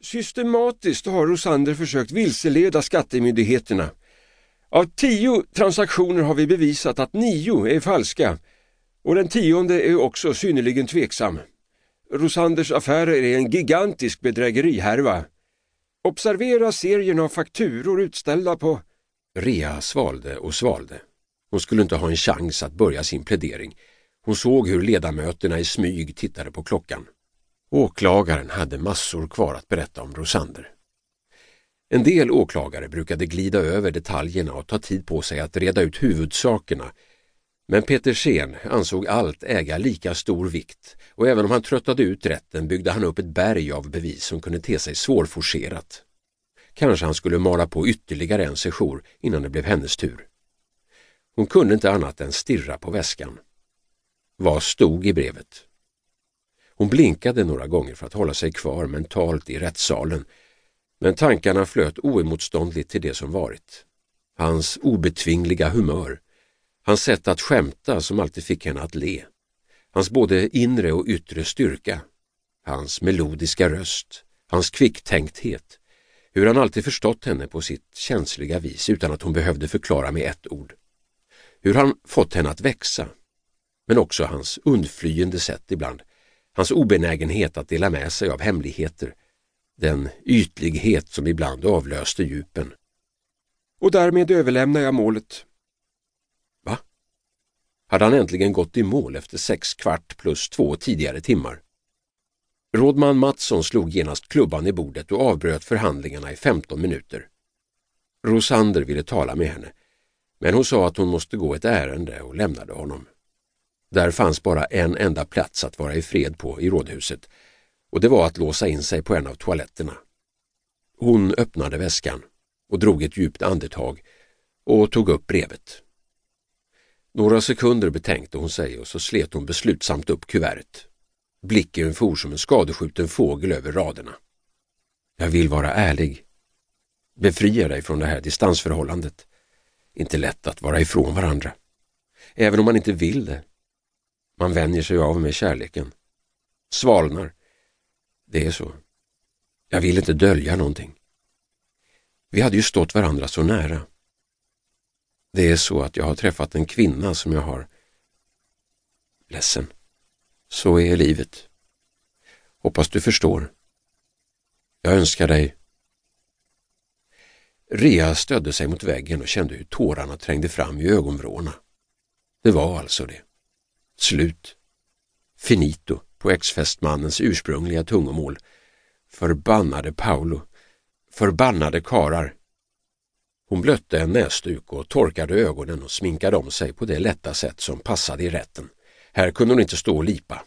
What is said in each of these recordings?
Systematiskt har Rosander försökt vilseleda skattemyndigheterna. Av tio transaktioner har vi bevisat att nio är falska och den tionde är också synnerligen tveksam. Rosanders affärer är en gigantisk bedrägerihärva. Observera serien av fakturor utställda på... Rea svalde och svalde. Hon skulle inte ha en chans att börja sin plädering. Hon såg hur ledamöterna i smyg tittade på klockan. Åklagaren hade massor kvar att berätta om Rosander. En del åklagare brukade glida över detaljerna och ta tid på sig att reda ut huvudsakerna men Peter Sen ansåg allt äga lika stor vikt och även om han tröttade ut rätten byggde han upp ett berg av bevis som kunde te sig svårforcerat. Kanske han skulle mala på ytterligare en sejour innan det blev hennes tur. Hon kunde inte annat än stirra på väskan. Vad stod i brevet? Hon blinkade några gånger för att hålla sig kvar mentalt i rättssalen. Men tankarna flöt oemotståndligt till det som varit. Hans obetvingliga humör, hans sätt att skämta som alltid fick henne att le, hans både inre och yttre styrka, hans melodiska röst, hans kvicktänkthet, hur han alltid förstått henne på sitt känsliga vis utan att hon behövde förklara med ett ord. Hur han fått henne att växa, men också hans undflyende sätt ibland, hans obenägenhet att dela med sig av hemligheter, den ytlighet som ibland avlöste djupen. Och därmed överlämnar jag målet. Va? Hade han äntligen gått i mål efter sex kvart plus två tidigare timmar? Rådman Mattsson slog genast klubban i bordet och avbröt förhandlingarna i 15 minuter. Rosander ville tala med henne, men hon sa att hon måste gå ett ärende och lämnade honom. Där fanns bara en enda plats att vara i fred på i rådhuset och det var att låsa in sig på en av toaletterna. Hon öppnade väskan och drog ett djupt andetag och tog upp brevet. Några sekunder betänkte hon sig och så slet hon beslutsamt upp kuvertet. Blicken for som en skadeskjuten fågel över raderna. Jag vill vara ärlig. Befria dig från det här distansförhållandet. Inte lätt att vara ifrån varandra. Även om man inte vill det. Man vänjer sig av med kärleken. Svalnar det är så. Jag vill inte dölja någonting. Vi hade ju stått varandra så nära. Det är så att jag har träffat en kvinna som jag har... Ledsen. Så är livet. Hoppas du förstår. Jag önskar dig... Rea stödde sig mot väggen och kände hur tårarna trängde fram i ögonvrårna. Det var alltså det. Slut. Finito på exfästmannens ursprungliga tungomål. Förbannade Paolo. Förbannade karar. Hon blötte en näsduk och torkade ögonen och sminkade om sig på det lätta sätt som passade i rätten. Här kunde hon inte stå och lipa.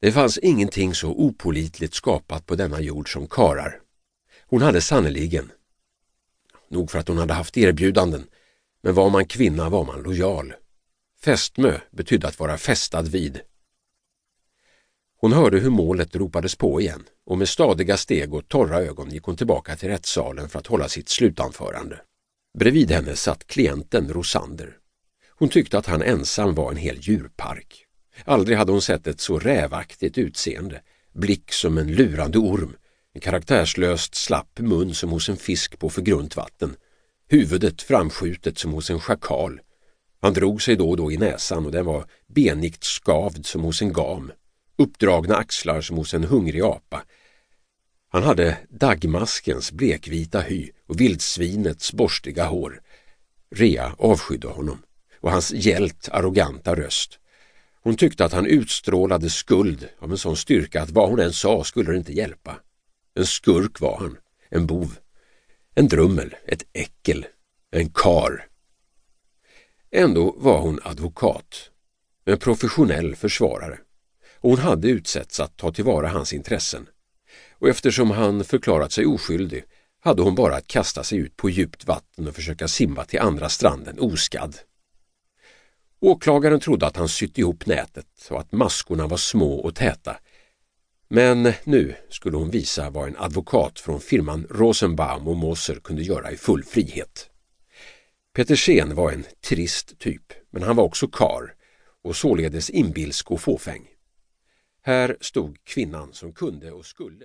Det fanns ingenting så opolitligt skapat på denna jord som karar. Hon hade sannoliken, nog för att hon hade haft erbjudanden, men var man kvinna var man lojal. Fästmö betydde att vara fästad vid. Hon hörde hur målet ropades på igen och med stadiga steg och torra ögon gick hon tillbaka till rättssalen för att hålla sitt slutanförande. Bredvid henne satt klienten Rosander. Hon tyckte att han ensam var en hel djurpark. Aldrig hade hon sett ett så rävaktigt utseende, blick som en lurande orm, en karaktärslöst slapp mun som hos en fisk på för grunt vatten, huvudet framskjutet som hos en schakal. Han drog sig då och då i näsan och den var benigt skavd som hos en gam uppdragna axlar som hos en hungrig apa. Han hade dagmaskens blekvita hy och vildsvinets borstiga hår. Rea avskydde honom och hans hjält arroganta röst. Hon tyckte att han utstrålade skuld av en sån styrka att vad hon än sa skulle det inte hjälpa. En skurk var han, en bov, en drummel, ett äckel, en kar. Ändå var hon advokat, en professionell försvarare och hon hade utsetts att ta tillvara hans intressen. Och eftersom han förklarat sig oskyldig hade hon bara att kasta sig ut på djupt vatten och försöka simma till andra stranden oskadd. Åklagaren trodde att han sytt ihop nätet och att maskorna var små och täta. Men nu skulle hon visa vad en advokat från firman Rosenbaum och Moser kunde göra i full frihet. Petersen var en trist typ, men han var också kar och således inbilsk och fåfäng. Här stod kvinnan som kunde och skulle.